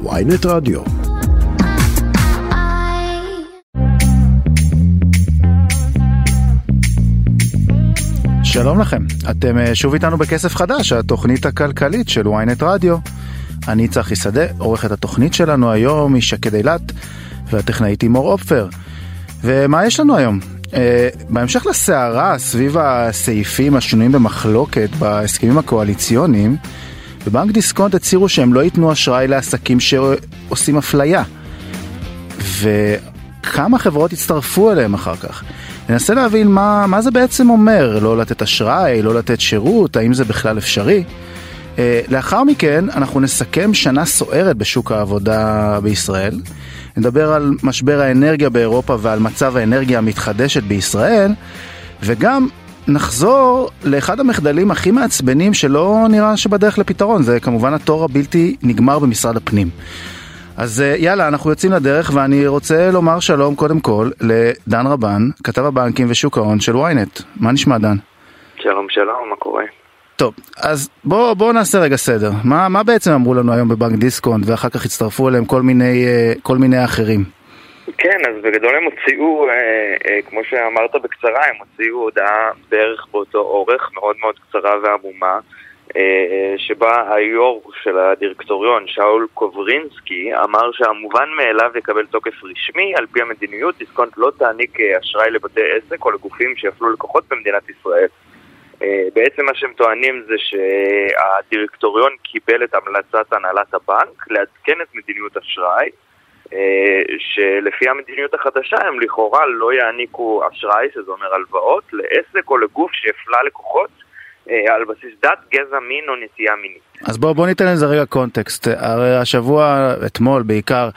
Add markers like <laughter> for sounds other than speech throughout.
ויינט רדיו. שלום לכם, אתם אה, שוב איתנו בכסף חדש, התוכנית הכלכלית של ויינט רדיו. אני צחי שדה, עורכת התוכנית שלנו היום היא שקד אילת, והטכנאית היא מור אופפר. ומה יש לנו היום? Uh, בהמשך לסערה סביב הסעיפים השנויים במחלוקת בהסכמים הקואליציוניים, בבנק דיסקונט הצהירו שהם לא ייתנו אשראי לעסקים שעושים אפליה. וכמה חברות הצטרפו אליהם אחר כך. ננסה להבין מה, מה זה בעצם אומר, לא לתת אשראי, לא לתת שירות, האם זה בכלל אפשרי. Uh, לאחר מכן אנחנו נסכם שנה סוערת בשוק העבודה בישראל. נדבר על משבר האנרגיה באירופה ועל מצב האנרגיה המתחדשת בישראל, וגם נחזור לאחד המחדלים הכי מעצבנים שלא נראה שבדרך לפתרון, זה כמובן התור הבלתי נגמר במשרד הפנים. אז אה, יאללה, אנחנו יוצאים לדרך ואני רוצה לומר שלום קודם כל לדן רבן, כתב הבנקים ושוק ההון של ynet. מה נשמע דן? שלום שלום, מה קורה? טוב, אז בואו בוא נעשה רגע סדר. מה, מה בעצם אמרו לנו היום בבנק דיסקונט ואחר כך הצטרפו אליהם כל מיני, אה, כל מיני אחרים? כן, אז בגדול הם הוציאו, אה, אה, כמו שאמרת בקצרה, הם הוציאו הודעה בערך באותו אורך, מאוד מאוד קצרה ועמומה, אה, שבה היו"ר של הדירקטוריון, שאול קוברינסקי, אמר שהמובן מאליו יקבל תוקף רשמי, על פי המדיניות, דיסקונט לא תעניק אה, אשראי לבתי עסק או לגופים שיפלו לקוחות במדינת ישראל. אה, בעצם מה שהם טוענים זה שהדירקטוריון קיבל את המלצת הנהלת הבנק לעדכן את מדיניות אשראי שלפי המדיניות החדשה הם לכאורה לא יעניקו אשראי, שזה אומר הלוואות, לעסק או לגוף שהפלה לקוחות. אה, על בסיס דת, גזע, מין או נטייה מינית. אז בואו בוא ניתן לזה רגע קונטקסט. הרי השבוע, אתמול בעיקר,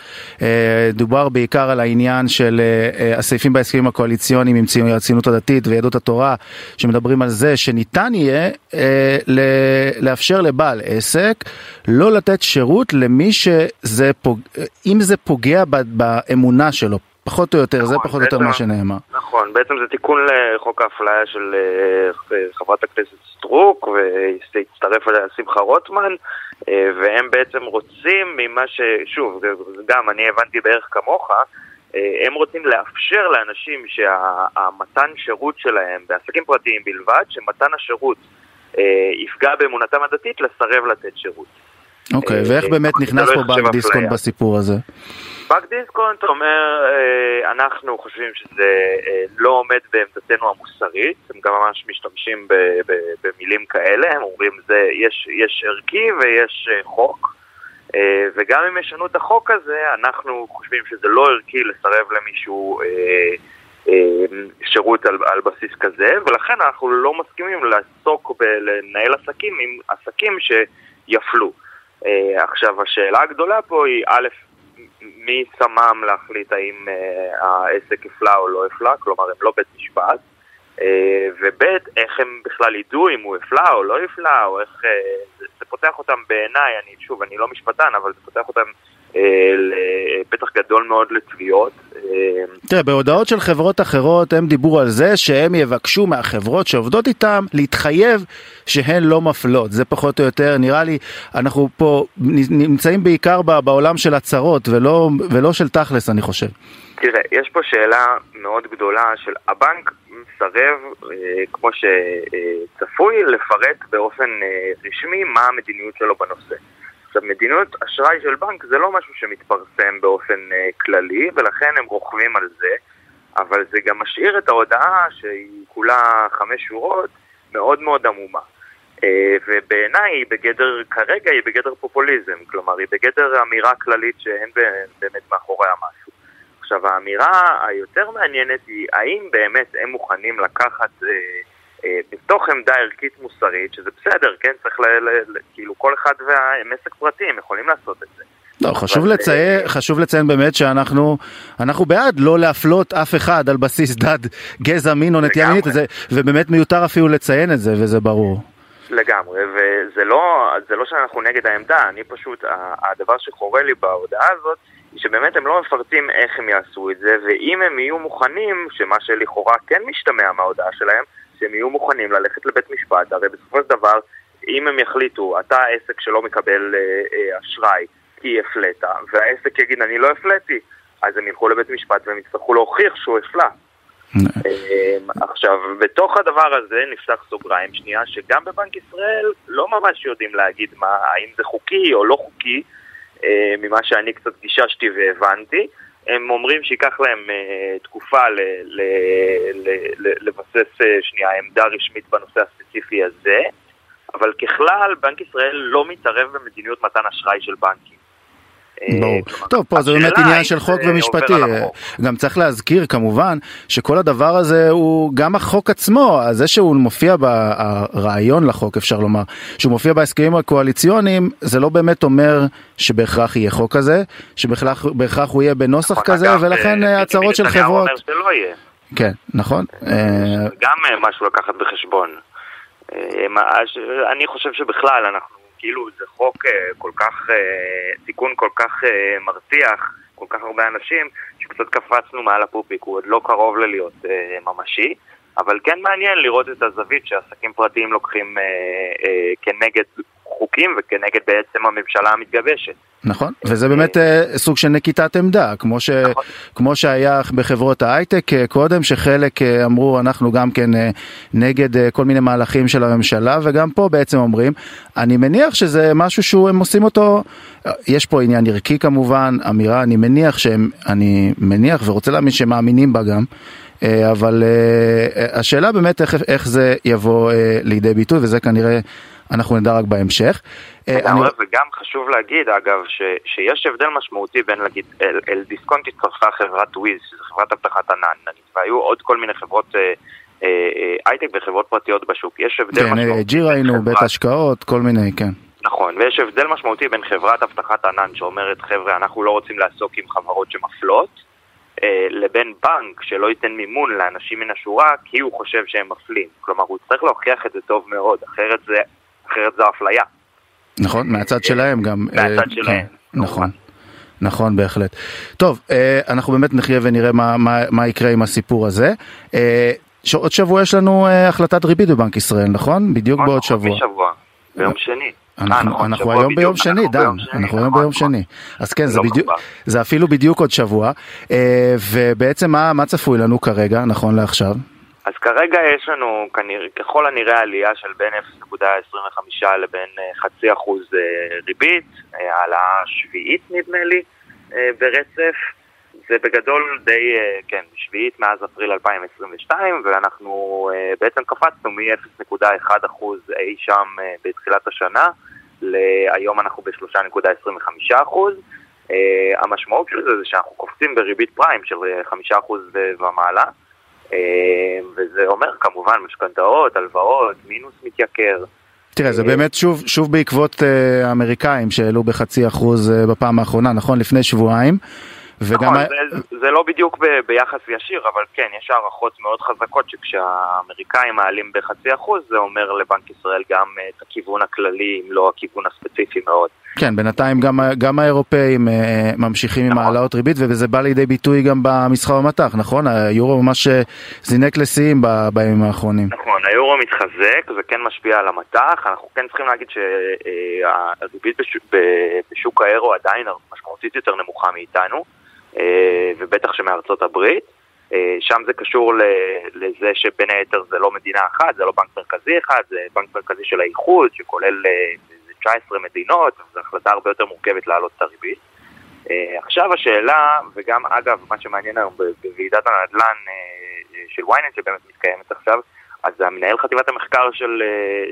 אה, דובר בעיקר על העניין של אה, הסעיפים בהסכמים הקואליציוניים עם הציונות הדתית ויהדות התורה, שמדברים על זה שניתן יהיה לאפשר לבעל עסק לא לתת שירות למי שזה, פוג... אם זה פוגע באמונה שלו, פחות או יותר, נכון, זה פחות או יותר מה שנאמר. נכון, בעצם זה תיקון לחוק האפליה של חברת הכנסת סטרוק, והצטרף אליה שמחה רוטמן, אה, והם בעצם רוצים ממה ש... שוב, גם אני הבנתי בערך כמוך, אה, הם רוצים לאפשר לאנשים שהמתן שירות שלהם, בעסקים פרטיים בלבד, שמתן השירות אה, יפגע באמונתם הדתית, לסרב לתת שירות. אוקיי, ואיך באמת נכנס פה בנק דיסקונט בסיפור הזה? בנק דיסקונט אומר, אה, אנחנו חושבים שזה אה, לא עומד בעמדתנו המוסרית, הם גם ממש משתמשים במילים כאלה, הם אומרים זה, יש, יש ערכי ויש אה, חוק, וגם אם ישנו את החוק הזה, אנחנו חושבים שזה לא ערכי לסרב למישהו שירות על, על בסיס כזה, ולכן אנחנו לא מסכימים לעסוק בלנהל עסקים עם עסקים שיפלו. עכשיו, השאלה הגדולה פה היא, א', מי שמם להחליט האם uh, העסק הפלה או לא הפלה, כלומר הם לא בית משפט, uh, וב' איך הם בכלל ידעו אם הוא הפלה או לא הפלה, או איך... Uh, זה, זה פותח אותם בעיניי, אני שוב, אני לא משפטן, אבל זה פותח אותם לפתח גדול מאוד לתביעות. תראה, בהודעות של חברות אחרות הם דיברו על זה שהם יבקשו מהחברות שעובדות איתם להתחייב שהן לא מפלות. זה פחות או יותר, נראה לי, אנחנו פה נמצאים בעיקר בעולם של הצהרות ולא, ולא של תכלס, אני חושב. תראה, יש פה שאלה מאוד גדולה של הבנק מסרב, כמו שצפוי, לפרט באופן רשמי מה המדיניות שלו בנושא. עכשיו, מדיניות אשראי של בנק זה לא משהו שמתפרסם באופן uh, כללי, ולכן הם רוכבים על זה, אבל זה גם משאיר את ההודעה, שהיא כולה חמש שורות, מאוד מאוד עמומה. Uh, ובעיניי היא בגדר, כרגע היא בגדר פופוליזם, כלומר היא בגדר אמירה כללית שאין באמת מאחוריה משהו. עכשיו האמירה היותר מעניינת היא האם באמת הם מוכנים לקחת uh, בתוך עמדה ערכית מוסרית, שזה בסדר, כן? צריך ל... ל, כאילו כל אחד והם עסק פרטי, הם יכולים לעשות את זה. לא, חשוב לציין, אה, חשוב לציין באמת שאנחנו אנחנו בעד לא להפלות אף אחד על בסיס <laughs> דת, גזע, מין או נטייה מינית, ובאמת מיותר אפילו לציין את זה, וזה ברור. לגמרי, וזה לא, לא שאנחנו נגד העמדה, אני פשוט, הדבר שחורה לי בהודעה הזאת, שבאמת הם לא מפרטים איך הם יעשו את זה, ואם הם יהיו מוכנים, שמה שלכאורה כן משתמע מההודעה שלהם, שהם יהיו מוכנים ללכת לבית משפט, הרי בסופו של דבר, אם הם יחליטו, אתה עסק שלא מקבל אה, אה, אשראי, כי הפלאת, והעסק יגיד אני לא הפלאתי, אז הם ילכו לבית משפט והם יצטרכו להוכיח שהוא הפלא. אמ, עכשיו, בתוך הדבר הזה נפתח סוגריים שנייה, שגם בבנק ישראל לא ממש יודעים להגיד מה, האם זה חוקי או לא חוקי, אה, ממה שאני קצת גיששתי והבנתי. הם אומרים שייקח להם uh, תקופה ל, ל, לבסס uh, שנייה עמדה רשמית בנושא הספציפי הזה, אבל ככלל בנק ישראל לא מתערב במדיניות מתן אשראי של בנקים. ברור. טוב, פה זה באמת עניין של חוק ומשפטי. גם צריך להזכיר כמובן שכל הדבר הזה הוא גם החוק עצמו, זה שהוא מופיע ברעיון לחוק אפשר לומר, שהוא מופיע בהסכמים הקואליציוניים, זה לא באמת אומר שבהכרח יהיה חוק כזה, שבהכרח הוא יהיה בנוסח נכון, כזה, ולכן אה, הצהרות של חברות... כן, נכון. גם אה, משהו לקחת בחשבון. אה, אני חושב שבכלל אנחנו כאילו זה חוק אה, כל כך, אה, תיקון כל כך אה, מרתיח, כל כך הרבה אנשים, שקצת קפצנו מעל הפופיק, הוא עוד לא קרוב ללהיות ממשי. אבל כן מעניין לראות את הזווית שעסקים פרטיים לוקחים אה, אה, כנגד חוקים וכנגד בעצם הממשלה המתגבשת. נכון, וזה באמת אה, סוג של נקיטת עמדה, כמו, ש, נכון. כמו שהיה בחברות ההייטק אה, קודם, שחלק אה, אמרו אנחנו גם כן נגד כל מיני מהלכים של הממשלה, וגם פה בעצם אומרים, אני מניח שזה משהו שהם עושים אותו, יש פה עניין ערכי כמובן, אמירה, אני מניח שהם, אני מניח ורוצה להאמין שהם מאמינים בה גם. אבל השאלה באמת איך, איך זה יבוא לידי ביטוי וזה כנראה אנחנו נדע רק בהמשך. אה, אני... וגם חשוב להגיד, אגב, ש, שיש הבדל משמעותי בין, להגיד, אל, אל דיסקונט הצטרפה חברת וויז, שזו חברת אבטחת ענן, והיו עוד כל מיני חברות... אה, אה, הייטק וחברות פרטיות בשוק. יש הבדל כן, משמעותי. ג'י ראינו, בית השקעות, כל מיני, כן. נכון, ויש הבדל משמעותי בין חברת אבטחת ענן שאומרת, חבר'ה, אנחנו לא רוצים לעסוק עם חברות שמפלות, לבין בנק שלא ייתן מימון לאנשים מן השורה כי הוא חושב שהם מפלים. כלומר, הוא צריך להוכיח את זה טוב מאוד, אחרת זה אחרת זו אפליה. נכון, מהצד שלהם גם. מהצד אה, שלהם. כן, נכון. נכון בהחלט. טוב, אה, אנחנו באמת נחיה ונראה מה, מה, מה יקרה עם הסיפור הזה. אה, עוד שבוע יש לנו החלטת ריבית בבנק ישראל, נכון? בדיוק נכון, בעוד שבוע. שבוע, ביום שני. אנחנו, נכון, אנחנו היום ביום שני, דן, אנחנו היום ביום נכון. שני. אז כן, זה, לא בדיוק, זה אפילו בדיוק עוד שבוע. ובעצם מה, מה צפוי לנו כרגע, נכון לעכשיו? אז כרגע יש לנו כנראה, ככל הנראה עלייה של בין 0.25 לבין אה, חצי אחוז אה, ריבית, אה, העלאה שביעית נדמה לי ברצף. זה בגדול די, כן, שביעית מאז אפריל 2022, ואנחנו בעצם קפצנו מ-0.1% אי שם בתחילת השנה, להיום אנחנו ב-3.25%. המשמעות של זה זה שאנחנו קופצים בריבית פריים של 5% ומעלה. אה, וזה אומר כמובן משכנתאות, הלוואות, מינוס מתייקר. תראה, זה באמת שוב, שוב בעקבות uh, האמריקאים שהעלו בחצי אחוז בפעם האחרונה, נכון? לפני שבועיים. וגם... נכון, זה, זה לא בדיוק ב, ביחס ישיר, אבל כן, יש הערכות מאוד חזקות שכשהאמריקאים מעלים בחצי אחוז, זה אומר לבנק ישראל גם את הכיוון הכללי, אם לא הכיוון הספציפי מאוד. כן, בינתיים גם, גם האירופאים אה, ממשיכים נכון. עם העלאות ריבית וזה בא לידי ביטוי גם במסחר במטח, נכון? היורו ממש אה, זינק לשיאים בימים האחרונים. נכון, היורו מתחזק, זה כן משפיע על המטח, אנחנו כן צריכים להגיד שהריבית בשוק, בשוק האירו עדיין משמעותית יותר נמוכה מאיתנו, אה, ובטח שמארצות הברית. שם זה קשור לזה שבין היתר זה לא מדינה אחת, זה לא בנק מרכזי אחד, זה בנק מרכזי של האיחוד שכולל 19 מדינות, זו החלטה הרבה יותר מורכבת להעלות את הריבית. Uh, עכשיו השאלה, וגם אגב, מה שמעניין היום בוועידת הנדל"ן uh, של ynet שבאמת מתקיימת עכשיו, אז המנהל חטיבת המחקר של,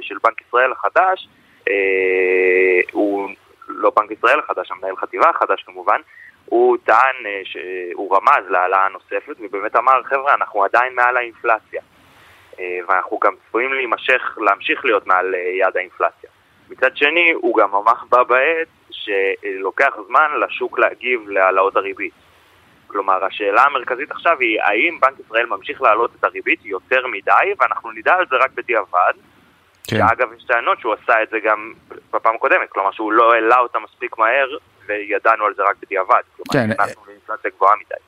של בנק ישראל החדש, הוא לא בנק ישראל החדש, המנהל חטיבה החדש כמובן, הוא טען, שהוא רמז להעלאה נוספת, ובאמת אמר, חבר'ה, אנחנו עדיין מעל האינפלציה. ואנחנו גם צפויים להימשך, להמשיך להיות מעל יעד האינפלציה. מצד שני, הוא גם ממש בא בעת שלוקח זמן לשוק להגיב להעלאות הריבית. כלומר, השאלה המרכזית עכשיו היא האם בנק ישראל ממשיך להעלות את הריבית יותר מדי, ואנחנו נדע על זה רק בדיעבד, כן. שאגב יש טענות שהוא עשה את זה גם בפעם הקודמת, כלומר שהוא לא העלה אותה מספיק מהר וידענו על זה רק בדיעבד. כן.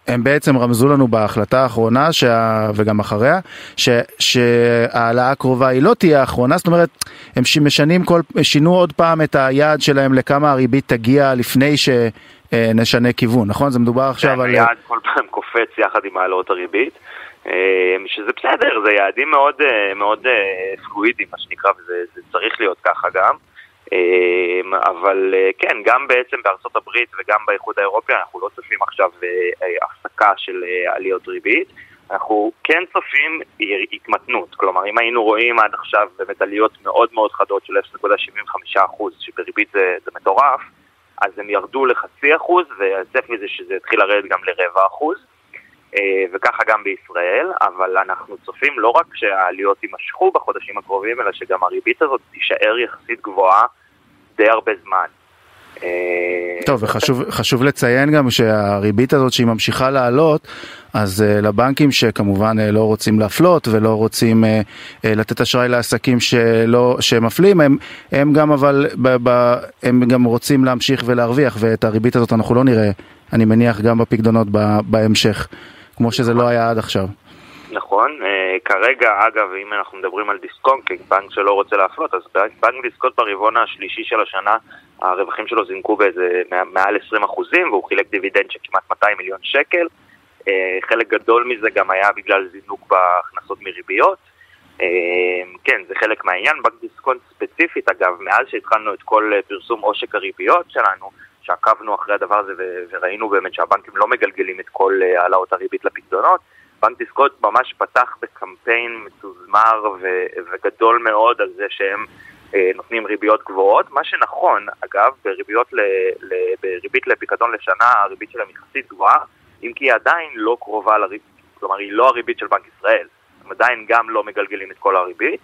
הם בעצם רמזו לנו בהחלטה האחרונה שה... וגם אחריה שההעלאה הקרובה היא לא תהיה האחרונה, זאת אומרת הם משנים כל, שינו עוד פעם את היעד שלהם לכמה הריבית תגיע לפני שנשנה כיוון, נכון? זה מדובר עכשיו כן, על... כן, היעד כל פעם קופץ יחד עם העלאות הריבית. אה, שזה בסדר, זה יעדים מאוד, אה, מאוד אה, פלואידיים, מה שנקרא, וזה צריך להיות ככה גם. אבל כן, גם בעצם בארצות הברית וגם באיחוד האירופי אנחנו לא צופים עכשיו הפסקה של עליות ריבית. אנחנו כן צופים התמתנות, כלומר אם היינו רואים עד עכשיו באמת עליות מאוד מאוד חדות של 0.75% שבריבית זה, זה מטורף, אז הם ירדו לחצי אחוז והצפי זה שזה יתחיל לרדת גם לרבע אחוז. אה, וככה גם בישראל, אבל אנחנו צופים לא רק שהעליות יימשכו בחודשים הקרובים, אלא שגם הריבית הזאת תישאר יחסית גבוהה די הרבה זמן. אה, טוב, וחשוב לציין גם שהריבית הזאת שהיא ממשיכה לעלות, אז uh, לבנקים שכמובן לא רוצים להפלות ולא רוצים לתת אשראי לעסקים שלא, שמפלים, הם, הם גם אבל, ב, ב, הם גם רוצים להמשיך ולהרוויח, ואת הריבית הזאת אנחנו לא נראה, אני מניח, גם בפקדונות בהמשך. כמו שזה לא היה עד עכשיו. נכון, uh, כרגע אגב אם אנחנו מדברים על דיסקונט, בנק שלא רוצה להפלות, אז בנק דיסקונט ברבעון השלישי של השנה הרווחים שלו זינקו באיזה מעל 20 אחוזים והוא חילק דיבידנד של כמעט 200 מיליון שקל, אה, חלק גדול מזה גם היה בגלל זינוק בהכנסות מריביות. אה, כן, זה חלק מהעניין, בנק דיסקונט ספציפית אגב, מאז שהתחלנו את כל פרסום עושק הריביות שלנו, שעקבנו אחרי הדבר הזה וראינו באמת שהבנקים לא מגלגלים את כל אה, העלאות הריבית לפקדונות. בנק דיסקונט ממש פתח בקמפיין מתוזמר וגדול מאוד על זה שהם אה, נותנים ריביות גבוהות, מה שנכון, אגב, בריביות ל, ל, בריבית לפיקדון לשנה הריבית שלהם יחסית גבוהה, אם כי היא עדיין לא קרובה לריבית, כלומר היא לא הריבית של בנק ישראל, הם עדיין גם לא מגלגלים את כל הריבית.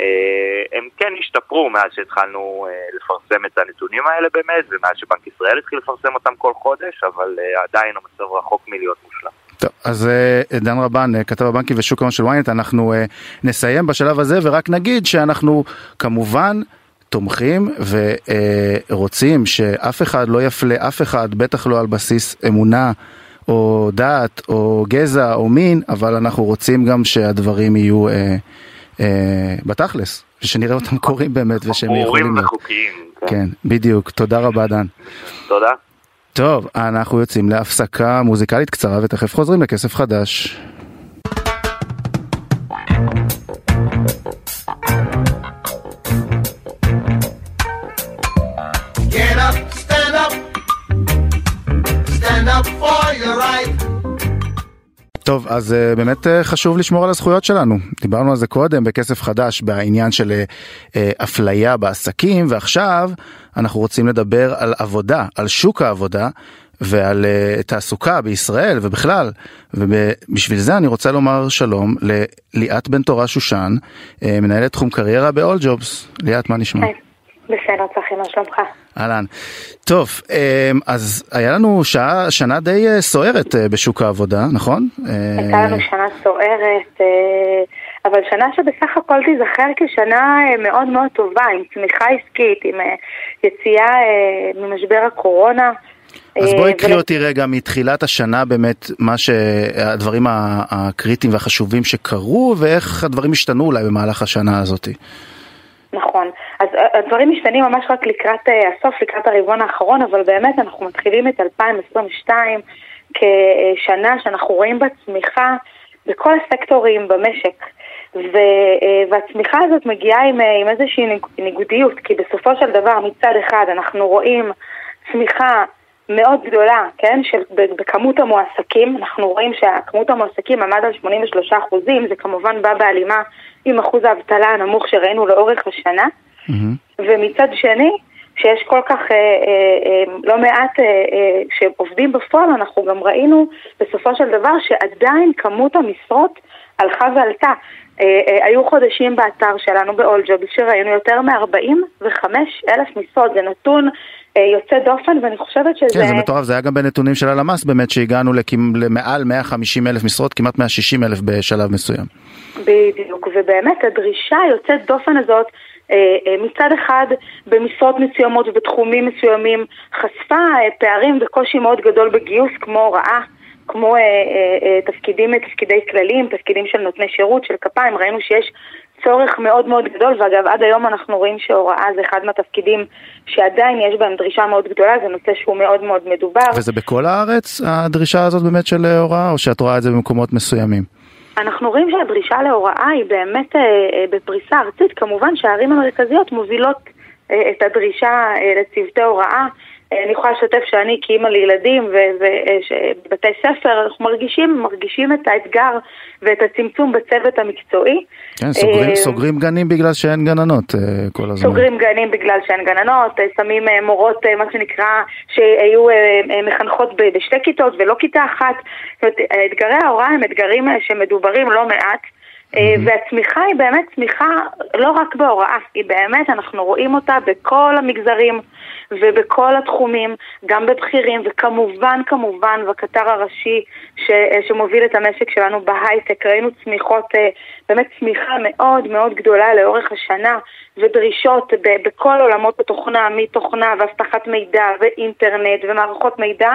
אה, הם כן השתפרו מאז שהתחלנו אה, לפרסם את הנתונים האלה באמת, ומאז שבנק ישראל התחיל לפרסם אותם כל חודש, אבל אה, עדיין המצב רחוק מלהיות מושלם. טוב, אז דן רבן, כתב הבנקים ושוק ההון של ynet, אנחנו נסיים בשלב הזה ורק נגיד שאנחנו כמובן תומכים ורוצים שאף אחד לא יפלה אף אחד, בטח לא על בסיס אמונה. או דת או גזע או מין, אבל אנחנו רוצים גם שהדברים יהיו אה, בתכלס, ושנראה אותם <laughs> קורים באמת ושהם יכולים להיות. וחוקיים. כן. כן, בדיוק. תודה רבה דן. תודה. טוב, אנחנו יוצאים להפסקה מוזיקלית קצרה ותכף חוזרים לכסף חדש. אז uh, באמת uh, חשוב לשמור על הזכויות שלנו. דיברנו על זה קודם בכסף חדש בעניין של uh, אפליה בעסקים, ועכשיו אנחנו רוצים לדבר על עבודה, על שוק העבודה ועל uh, תעסוקה בישראל ובכלל. ובשביל זה אני רוצה לומר שלום לליאת בן תורה שושן, uh, מנהלת תחום קריירה ב-all jobs. ליאת, מה נשמע? היי. בסדר, צחי, מה שלומך? אהלן. טוב, אמ, אז היה לנו שעה, שנה די אה, סוערת אה, בשוק העבודה, נכון? הייתה לנו שנה סוערת, אה, אבל שנה שבסך הכל תיזכר כשנה מאוד מאוד טובה, עם צמיחה עסקית, עם יציאה ממשבר הקורונה. אז בואי קחי אותי רגע מתחילת השנה באמת, מה שהדברים הקריטיים והחשובים שקרו, ואיך הדברים השתנו אולי במהלך השנה הזאתי. נכון. אז אה, הדברים משתנים ממש רק לקראת uh, הסוף, לקראת הרבעון האחרון, אבל באמת אנחנו מתחילים את 2022 כשנה שאנחנו רואים בה צמיחה בכל הסקטורים במשק. ו, uh, והצמיחה הזאת מגיעה עם, עם איזושהי ניגודיות, כי בסופו של דבר מצד אחד אנחנו רואים צמיחה מאוד גדולה, כן, של, בכמות המועסקים, אנחנו רואים שכמות המועסקים עמד על 83 אחוזים, זה כמובן בא בהלימה עם אחוז האבטלה הנמוך שראינו לאורך השנה, mm-hmm. ומצד שני, שיש כל כך אה, אה, אה, לא מעט אה, אה, שעובדים בפועל, אנחנו גם ראינו בסופו של דבר שעדיין כמות המשרות הלכה ועלתה. אה, אה, היו חודשים באתר שלנו ב-all שראינו יותר מ-45 אלף משרות, זה נתון אה, יוצא דופן ואני חושבת שזה... כן, זה מטורף, זה היה גם בנתונים של הלמ"ס באמת שהגענו למעל 150 אלף משרות, כמעט 160 אלף בשלב מסוים. בדיוק, ובאמת הדרישה היוצאת דופן הזאת מצד אחד במשרות מסוימות ובתחומים מסוימים חשפה פערים וקושי מאוד גדול בגיוס כמו הוראה כמו אה, אה, אה, תפקידים, תפקידי כללים, תפקידים של נותני שירות, של כפיים, ראינו שיש צורך מאוד מאוד גדול, ואגב עד היום אנחנו רואים שהוראה זה אחד מהתפקידים שעדיין יש בהם דרישה מאוד גדולה, זה נושא שהוא מאוד מאוד מדובר. וזה בכל הארץ הדרישה הזאת באמת של הוראה, או שאת רואה את זה במקומות מסוימים? אנחנו רואים שהדרישה להוראה היא באמת אה, אה, בפריסה ארצית, כמובן שהערים המרכזיות מובילות אה, את הדרישה אה, לצוותי הוראה. אני יכולה לשתף שאני כאימא לילדים ובבתי ספר, אנחנו מרגישים, מרגישים את האתגר ואת הצמצום בצוות המקצועי. כן, סוגרים, אה, סוגרים גנים בגלל שאין גננות אה, כל הזמן. סוגרים גנים בגלל שאין גננות, אה, שמים מורות, מה שנקרא, שהיו מחנכות בשתי כיתות ולא כיתה אחת. זאת אומרת, אתגרי ההוראה הם אתגרים שמדוברים לא מעט. Mm-hmm. והצמיחה היא באמת צמיחה לא רק בהוראה, היא באמת, אנחנו רואים אותה בכל המגזרים ובכל התחומים, גם בבכירים, וכמובן, כמובן, בקטר הראשי ש, שמוביל את המשק שלנו בהייטק, ראינו צמיחות, אה, באמת צמיחה מאוד מאוד גדולה לאורך השנה, ודרישות בכל עולמות התוכנה, מתוכנה ואבטחת מידע ואינטרנט ומערכות מידע.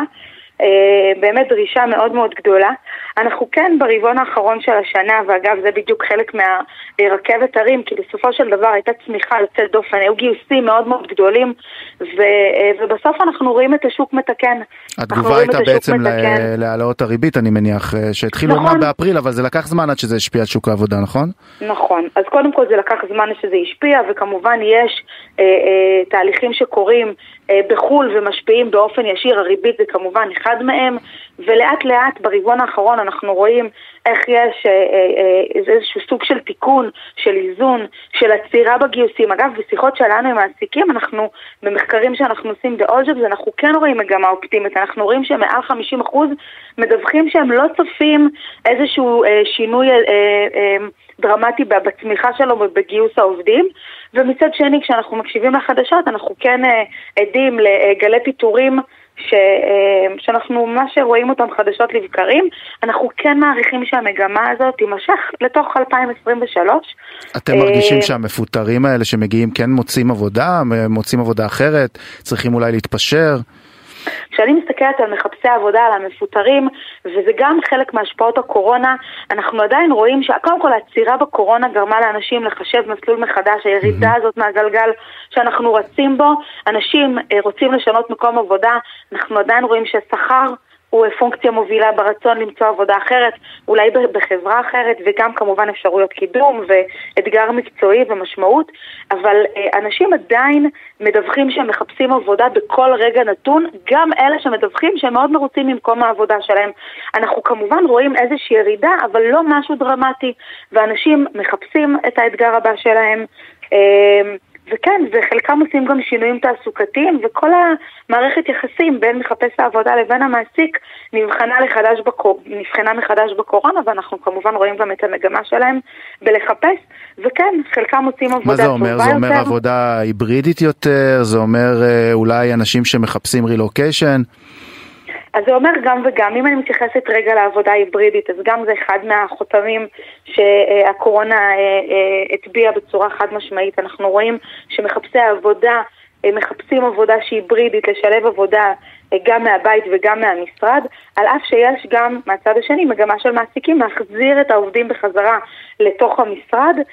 אה, באמת דרישה מאוד מאוד גדולה. אנחנו כן ברבעון האחרון של השנה, ואגב זה בדיוק חלק מהרכבת הרים, כי בסופו של דבר הייתה צמיחה יוצאת דופן, היו גיוסים מאוד מאוד גדולים, ו, אה, ובסוף אנחנו רואים את השוק מתקן. התגובה הייתה בעצם להעלאות הריבית, אני מניח, אה, שהתחילו נכון. אומנם באפריל, אבל זה לקח זמן עד שזה השפיע על שוק העבודה, נכון? נכון, אז קודם כל זה לקח זמן שזה השפיע, וכמובן יש אה, אה, תהליכים שקורים אה, בחו"ל ומשפיעים באופן ישיר, הריבית זה כמובן אחד מהם, ולאט לאט ברבעון האחרון אנחנו רואים איך יש אה, אה, איזשהו סוג של תיקון, של איזון, של עצירה בגיוסים. אגב, בשיחות שלנו עם מעסיקים, אנחנו, במחקרים שאנחנו עושים ב-Alljobs, אנחנו כן רואים מגמה אופטימית. אנחנו רואים שמעל 50% מדווחים שהם לא צופים איזשהו שינוי דרמטי בצמיחה שלו ובגיוס העובדים. ומצד שני, כשאנחנו מקשיבים לחדשות, אנחנו כן עדים לגלי פיטורים ש, אה, שאנחנו ממש רואים אותם חדשות לבקרים, אנחנו כן מעריכים שהמגמה הזאת תימשך לתוך 2023. אתם מרגישים אה, שהמפוטרים האלה שמגיעים כן מוצאים עבודה, מוצאים עבודה אחרת, צריכים אולי להתפשר? כשאני מסתכלת על מחפשי העבודה, על המפוטרים, וזה גם חלק מהשפעות הקורונה, אנחנו עדיין רואים שקודם כל העצירה בקורונה גרמה לאנשים לחשב מסלול מחדש, הירידה הזאת מהגלגל שאנחנו רצים בו, אנשים אה, רוצים לשנות מקום עבודה, אנחנו עדיין רואים שהשכר הוא פונקציה מובילה ברצון למצוא עבודה אחרת, אולי בחברה אחרת, וגם כמובן אפשרויות קידום ואתגר מקצועי ומשמעות, אבל אה, אנשים עדיין מדווחים שהם מחפשים עבודה בכל רגע נתון, גם אלה שמדווחים שהם מאוד מרוצים ממקום העבודה שלהם. אנחנו כמובן רואים איזושהי ירידה, אבל לא משהו דרמטי, ואנשים מחפשים את האתגר הבא שלהם. וכן, וחלקם עושים גם שינויים תעסוקתיים, וכל המערכת יחסים בין מחפש העבודה לבין המעסיק נבחנה, לחדש בקור... נבחנה מחדש בקורונה, ואנחנו כמובן רואים גם את המגמה שלהם בלחפש, וכן, חלקם עושים עבודה טובה יותר. מה זה אומר? זה אומר יותר. עבודה היברידית יותר? זה אומר אה, אולי אנשים שמחפשים רילוקיישן? אז זה אומר גם וגם. אם אני מתייחסת רגע לעבודה היברידית, אז גם זה אחד מהחותמים שהקורונה אה, אה, הטביעה בצורה חד משמעית. אנחנו רואים שמחפשי העבודה מחפשים עבודה שהיא היברידית, לשלב עבודה גם מהבית וגם מהמשרד, על אף שיש גם מהצד השני מגמה של מעסיקים להחזיר את העובדים בחזרה לתוך המשרד, אה,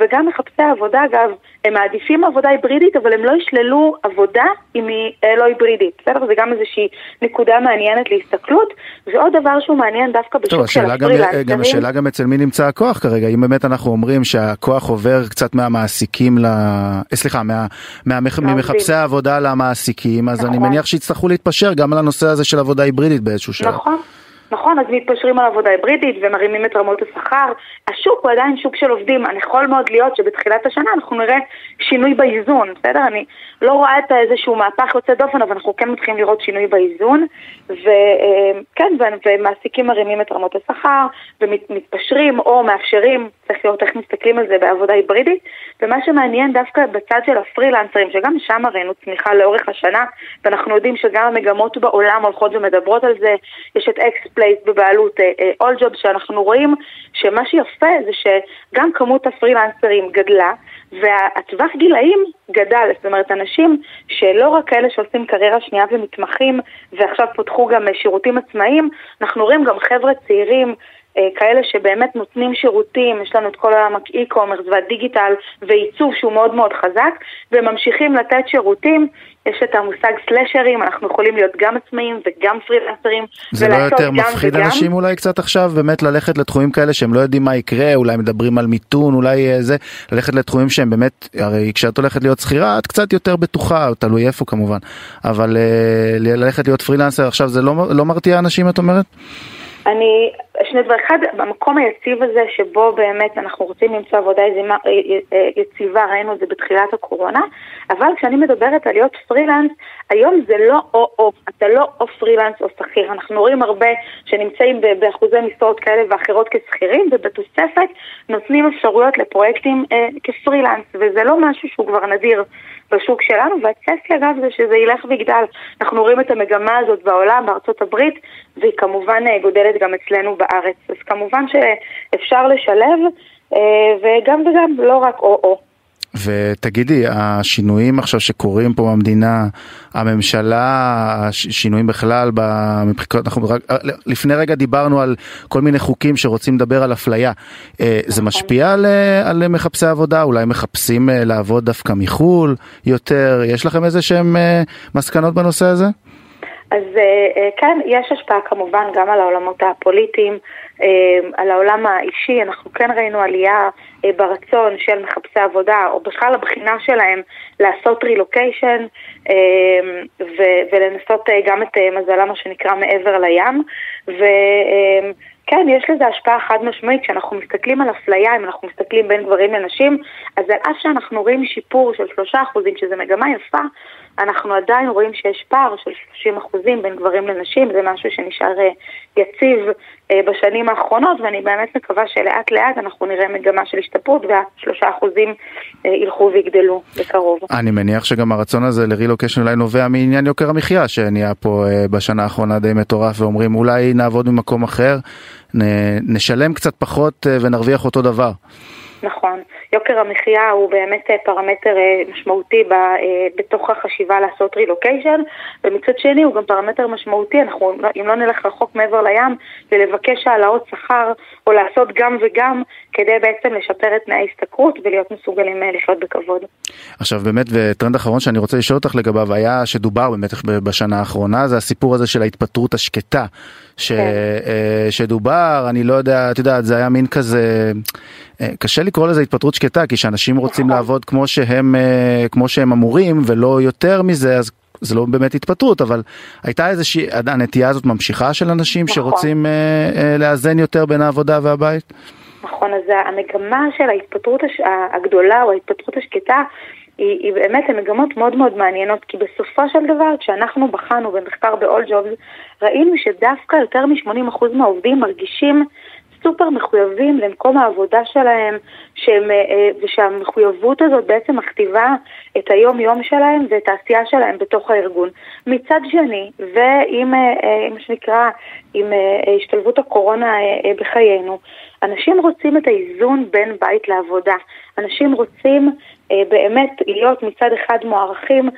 וגם מחפשי העבודה, אגב, הם מעדיפים עבודה היברידית, אבל הם לא ישללו עבודה אם היא אה, לא היברידית. בסדר? זה גם איזושהי נקודה מעניינת להסתכלות. ועוד דבר שהוא מעניין דווקא בשוק טוב, של הפרילנסרים. גם השאלה גם אצל מי נמצא הכוח כרגע. אם באמת אנחנו אומרים שהכוח עובר קצת מהמעסיקים ל... אה, סליחה, מה, מה, ממחפשי העבודה למעסיקים, אז נכון. אני מניח שיצטרכו להתפשר גם על הנושא הזה של עבודה היברידית באיזשהו שלב. נכון. נכון, אז מתפשרים על עבודה היברידית ומרימים את רמות השכר. השוק הוא עדיין שוק של עובדים. אני יכול מאוד להיות שבתחילת השנה אנחנו נראה שינוי באיזון, בסדר? אני לא רואה את איזשהו מהפך יוצא דופן, אבל אנחנו כן מתחילים לראות שינוי באיזון. וכן, ומעסיקים מרימים את רמות השכר ומתפשרים או מאפשרים, צריך לראות איך מסתכלים על זה בעבודה היברידית. ומה שמעניין דווקא בצד של הפרילנסרים, שגם שם ראינו צמיחה לאורך השנה, ואנחנו יודעים שגם המגמות בעולם הולכות ומדברות על זה. יש את XPlace בבעלות אולג'וב, אה, שאנחנו רואים שמה שיפה זה שגם כמות הפרילנסרים גדלה, והטווח גילאים גדל, זאת אומרת אנשים שלא רק כאלה שעושים קריירה שנייה ומתמחים ועכשיו פותחו גם שירותים עצמאיים, אנחנו רואים גם חבר'ה צעירים אה, כאלה שבאמת נותנים שירותים, יש לנו את כל האי-קומרס והדיגיטל ועיצוב שהוא מאוד מאוד חזק, וממשיכים לתת שירותים. יש את המושג סלשרים, אנחנו יכולים להיות גם עצמאים וגם פרילנסרים. זה לא יותר מפחיד וגם. אנשים אולי קצת עכשיו באמת ללכת לתחומים כאלה שהם לא יודעים מה יקרה, אולי מדברים על מיתון, אולי אה, זה, ללכת לתחומים שהם באמת, הרי כשאת הולכת להיות שכירה את קצת יותר בטוחה, תלוי איפה כמובן, אבל אה, ללכת להיות פרילנסר עכשיו זה לא, לא מרתיע אנשים את אומרת? אני, שני דברים, אחד, במקום היציב הזה שבו באמת אנחנו רוצים למצוא עבודה יזימה, אה, אה, יציבה, ראינו את זה בתחילת הקורונה, אבל כשאני מדברת על להיות פרילנס, היום זה לא או-או, אתה לא או פרילנס או שכיר, אנחנו רואים הרבה שנמצאים באחוזי משרות כאלה ואחרות כשכירים, ובתוספת נותנים אפשרויות לפרויקטים אה, כפרילנס, וזה לא משהו שהוא כבר נדיר. בשוק שלנו, והצפי אגב זה שזה ילך ויגדל. אנחנו רואים את המגמה הזאת בעולם, בארצות הברית, והיא כמובן אה, גודלת גם אצלנו בארץ. אז כמובן שאפשר לשלב, אה, וגם וגם, לא רק או-או. ותגידי, השינויים עכשיו שקורים פה במדינה, הממשלה, השינויים בכלל, מבחינת, אנחנו רק, לפני רגע דיברנו על כל מיני חוקים שרוצים לדבר על אפליה. אה, זה נכון. משפיע על, על מחפשי עבודה? אולי מחפשים לעבוד דווקא מחו"ל יותר? יש לכם איזה שהם מסקנות בנושא הזה? אז כן, יש השפעה כמובן גם על העולמות הפוליטיים, על העולם האישי. אנחנו כן ראינו עלייה ברצון של מחפשי עבודה, או בכלל הבחינה שלהם לעשות רילוקיישן ולנסות גם את מזלם, מה שנקרא, מעבר לים. ו... כן, יש לזה השפעה חד משמעית. כשאנחנו מסתכלים על אפליה, אם אנחנו מסתכלים בין גברים לנשים, אז על אף שאנחנו רואים שיפור של שלושה אחוזים, שזה מגמה יפה, אנחנו עדיין רואים שיש פער של 30 אחוזים בין גברים לנשים, זה משהו שנשאר אה, יציב אה, בשנים האחרונות, ואני באמת מקווה שלאט לאט אנחנו נראה מגמה של השתפרות והשלושה אחוזים אה, ילכו ויגדלו בקרוב. אני מניח שגם הרצון הזה לרילוקיישן אולי נובע מעניין יוקר המחיה שנהיה פה בשנה האחרונה די מטורף, ואומרים אולי נעבוד ממקום אחר, נשלם קצת פחות ונרוויח אותו דבר. נכון. יוקר המחיה הוא באמת אה, פרמטר אה, משמעותי ב, אה, בתוך החשיבה לעשות רילוקיישן, ומצד שני הוא גם פרמטר משמעותי, אנחנו, אם לא נלך רחוק מעבר לים, ולבקש העלאות שכר, או לעשות גם וגם, כדי בעצם לשפר את תנאי ההשתכרות ולהיות מסוגלים לחיות בכבוד. עכשיו באמת, וטרנד אחרון שאני רוצה לשאול אותך לגביו, היה שדובר באמת בשנה האחרונה, זה הסיפור הזה של ההתפטרות השקטה. ש, כן. שדובר, אני לא יודע, את יודעת, זה היה מין כזה, קשה לקרוא לזה התפטרות שקטה, כי כשאנשים רוצים נכון. לעבוד כמו שהם, אה, כמו שהם אמורים ולא יותר מזה, אז זה לא באמת התפטרות, אבל הייתה איזושהי, הנטייה הזאת ממשיכה של אנשים נכון. שרוצים אה, אה, לאזן יותר בין העבודה והבית? נכון, אז המגמה של ההתפטרות הש... הגדולה או ההתפטרות השקטה היא, היא באמת מגמות מאוד מאוד מעניינות, כי בסופו של דבר, כשאנחנו בחנו במחקר ב-all jobs, ראינו שדווקא יותר מ-80% מהעובדים מרגישים סופר מחויבים למקום העבודה שלהם, שהם, אה, אה, ושהמחויבות הזאת בעצם מכתיבה את היום-יום שלהם ואת העשייה שלהם בתוך הארגון. מצד שני, ועם אה, מה שנקרא, עם השתלבות הקורונה בחיינו, אנשים רוצים את האיזון בין בית לעבודה. אנשים רוצים באמת להיות מצד אחד מוערכים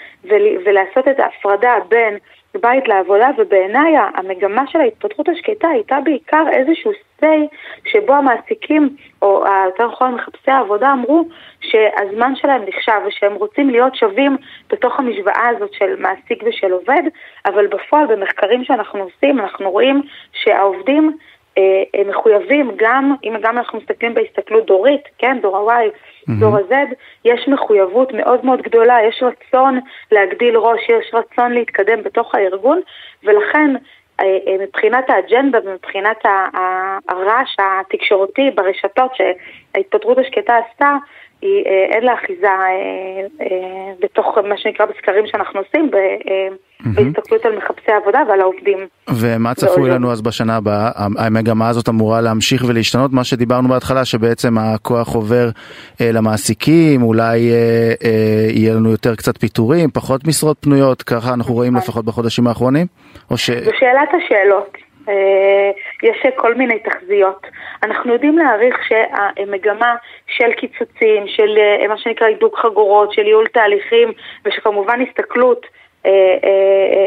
ולעשות את ההפרדה בין בית לעבודה, ובעיניי המגמה של ההתפתחות השקטה הייתה בעיקר איזשהו סיי שבו המעסיקים, או יותר נכון מחפשי העבודה, אמרו שהזמן שלהם נחשב ושהם רוצים להיות שווים בתוך המשוואה הזאת של מעסיק ושל עובד, אבל בפועל במחקרים שאנחנו עושים אנחנו רואים שהעובדים הם מחויבים גם, אם גם אנחנו מסתכלים בהסתכלות דורית, כן, דור ה-Y, mm-hmm. דור ה-Z, יש מחויבות מאוד מאוד גדולה, יש רצון להגדיל ראש, יש רצון להתקדם בתוך הארגון, ולכן אה, אה, מבחינת האג'נדה ומבחינת הרעש התקשורתי ברשתות שההתפטרות השקטה עשתה, היא, אין לה אחיזה בתוך מה שנקרא בסקרים שאנחנו עושים, בהסתכלות על מחפשי עבודה ועל העובדים. ומה צפוי לנו אז בשנה הבאה? המגמה הזאת אמורה להמשיך ולהשתנות, מה שדיברנו בהתחלה, שבעצם הכוח עובר אה, למעסיקים, אולי אה, אה, יהיה לנו יותר קצת פיטורים, פחות משרות פנויות, ככה אנחנו רואים נכון. לפחות בחודשים האחרונים? ש... זו שאלת השאלות. יש כל מיני תחזיות. אנחנו יודעים להעריך שהמגמה של קיצוצים, של מה שנקרא הידוק חגורות, של ייעול תהליכים ושכמובן הסתכלות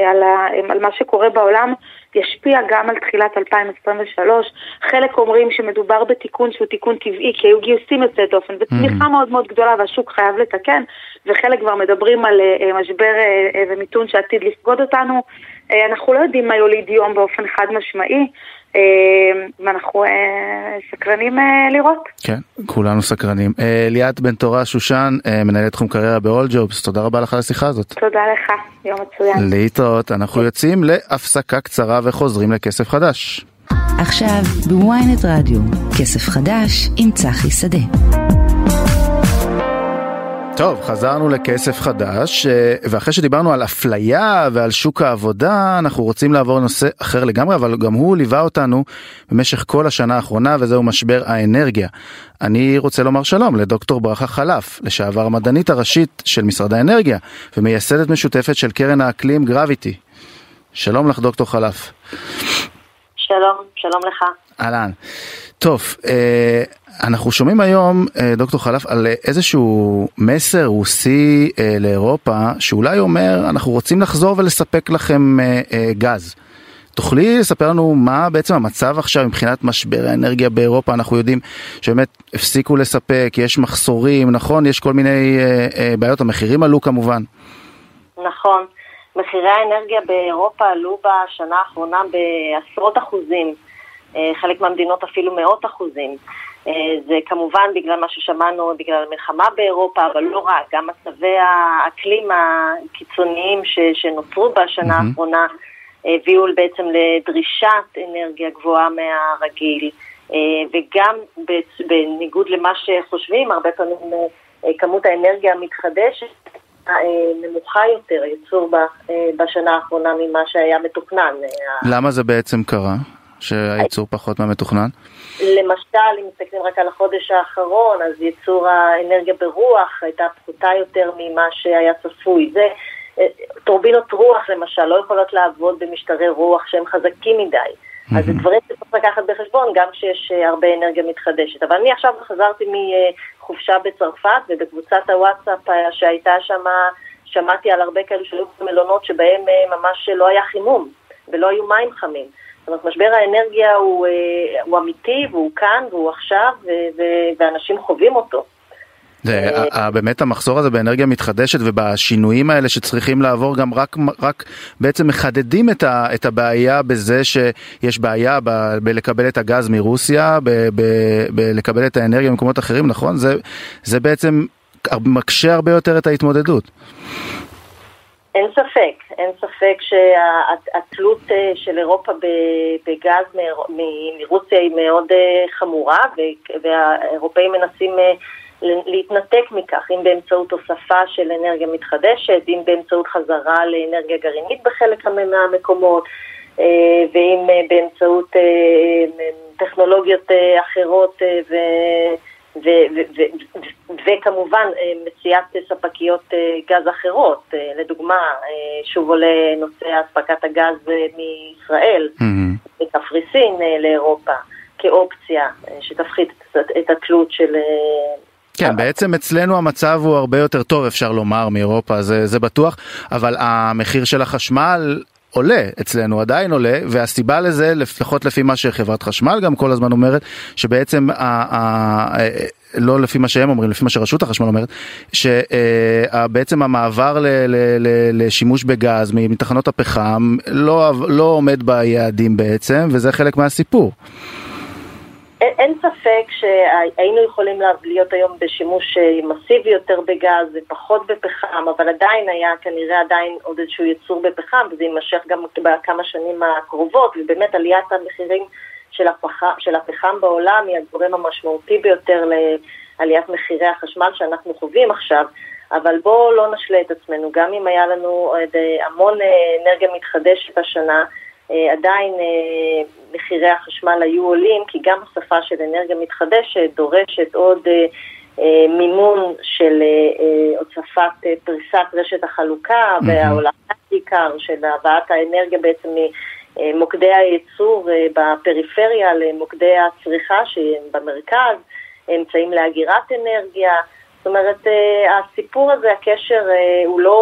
על, על מה שקורה בעולם ישפיע גם על תחילת 2023. חלק אומרים שמדובר בתיקון שהוא תיקון טבעי, כי היו גיוסים יוצאי דופן וצמיחה mm. מאוד מאוד גדולה והשוק חייב לתקן, וחלק כבר מדברים על משבר ומיתון שעתיד לפקוד אותנו. אנחנו לא יודעים מה יוליד יום באופן חד משמעי. ואנחנו סקרנים לראות. כן, כולנו סקרנים. ליאת בן תורה שושן, מנהלת תחום קריירה ב-all jobs, תודה רבה לך על השיחה הזאת. תודה לך, יום מצוין. להתראות, אנחנו יוצאים להפסקה קצרה וחוזרים לכסף חדש. עכשיו בוויינט רדיו, כסף חדש עם צחי שדה. טוב, חזרנו לכסף חדש, אה, ואחרי שדיברנו על אפליה ועל שוק העבודה, אנחנו רוצים לעבור לנושא אחר לגמרי, אבל גם הוא ליווה אותנו במשך כל השנה האחרונה, וזהו משבר האנרגיה. אני רוצה לומר שלום לדוקטור ברכה חלף, לשעבר המדענית הראשית של משרד האנרגיה, ומייסדת משותפת של קרן האקלים גרביטי. שלום לך, דוקטור חלף. שלום, שלום לך. אהלן. טוב, אה, אנחנו שומעים היום, אה, דוקטור חלף, על איזשהו מסר רוסי אה, לאירופה, שאולי אומר, אנחנו רוצים לחזור ולספק לכם גז. תוכלי לספר לנו מה בעצם המצב עכשיו מבחינת משבר האנרגיה באירופה? אנחנו יודעים שבאמת הפסיקו לספק, יש מחסורים, נכון? יש כל מיני בעיות, המחירים עלו כמובן. נכון. מחירי האנרגיה באירופה עלו בשנה האחרונה בעשרות אחוזים. אה, חלק מהמדינות אפילו מאות אחוזים. אה, זה כמובן בגלל מה ששמענו, בגלל המלחמה באירופה, אבל לא רק, גם מצבי האקלים הקיצוניים ש, שנוצרו בשנה mm-hmm. האחרונה הביאו בעצם לדרישת אנרגיה גבוהה מהרגיל, אה, וגם בניגוד למה שחושבים, הרבה פעמים כמות האנרגיה המתחדשת נמוכה יותר, הייצור בשנה האחרונה ממה שהיה מתוכנן. למה זה בעצם קרה? שהייצור פחות מהמתוכנן? למשל, אם מסתכלים רק על החודש האחרון, אז ייצור האנרגיה ברוח הייתה פחותה יותר ממה שהיה צפוי. זה, אה, טורבינות רוח למשל לא יכולות לעבוד במשטרי רוח שהם חזקים מדי. Mm-hmm. אז זה דברים שצריך לקחת בחשבון גם כשיש אה, הרבה אנרגיה מתחדשת. אבל אני עכשיו חזרתי מחופשה בצרפת ובקבוצת הוואטסאפ אה, שהייתה שם, שמעתי על הרבה כאלו שהיו במלונות שבהם ממש לא היה חימום ולא היו מים חמים. זאת אומרת, משבר האנרגיה הוא, אה, הוא אמיתי והוא כאן והוא עכשיו ואנשים חווים אותו. זה, אה, באמת המחסור הזה באנרגיה מתחדשת ובשינויים האלה שצריכים לעבור גם רק, רק בעצם מחדדים את, ה, את הבעיה בזה שיש בעיה ב, בלקבל את הגז מרוסיה, ב, ב, בלקבל את האנרגיה ממקומות אחרים, נכון? זה, זה בעצם מקשה הרבה יותר את ההתמודדות. אין ספק, אין ספק שהתלות אה, של אירופה בגז מרוסיה היא מאוד אה, חמורה והאירופאים מנסים אה, להתנתק מכך, אם באמצעות הוספה של אנרגיה מתחדשת, אם באמצעות חזרה לאנרגיה גרעינית בחלק מהמקומות ואם באמצעות טכנולוגיות אחרות ו... וכמובן אה, מציאת ספקיות אה, גז אחרות, אה, לדוגמה, שוב עולה נושא אספקת הגז מישראל, מקפריסין לאירופה, כאופציה שתפחית את התלות של... כן, בעצם אצלנו המצב הוא הרבה יותר טוב, אפשר לומר, מאירופה, זה, זה בטוח, אבל המחיר של החשמל עולה אצלנו, עדיין עולה, והסיבה לזה, לפחות לפי מה שחברת חשמל גם כל הזמן אומרת, שבעצם, ה, ה, לא לפי מה שהם אומרים, לפי מה שרשות החשמל אומרת, שבעצם המעבר ל, ל, ל, לשימוש בגז מתחנות הפחם לא, לא עומד ביעדים בעצם, וזה חלק מהסיפור. אין, ספק שהיינו יכולים להיות היום בשימוש אה, מסיבי יותר בגז ופחות בפחם, אבל עדיין היה כנראה עדיין עוד איזשהו ייצור בפחם, וזה יימשך גם בכמה שנים הקרובות, ובאמת עליית המחירים של הפחם, של הפחם בעולם היא הגורם המשמעותי ביותר לעליית מחירי החשמל שאנחנו חווים עכשיו. אבל בואו לא נשלה את עצמנו, גם אם היה לנו אה, המון אה, אנרגיה מתחדשת השנה, עדיין אה, מחירי החשמל היו עולים, כי גם הוספה של אנרגיה מתחדשת דורשת עוד אה, מימון של הוצפת פריסת רשת החלוקה. והעולמה בעיקר של הבאת האנרגיה בעצם מוקדי הייצור בפריפריה למוקדי הצריכה שהם במרכז, אמצעים לאגירת אנרגיה, זאת אומרת, אה, הסיפור הזה, הקשר אה, הוא לא,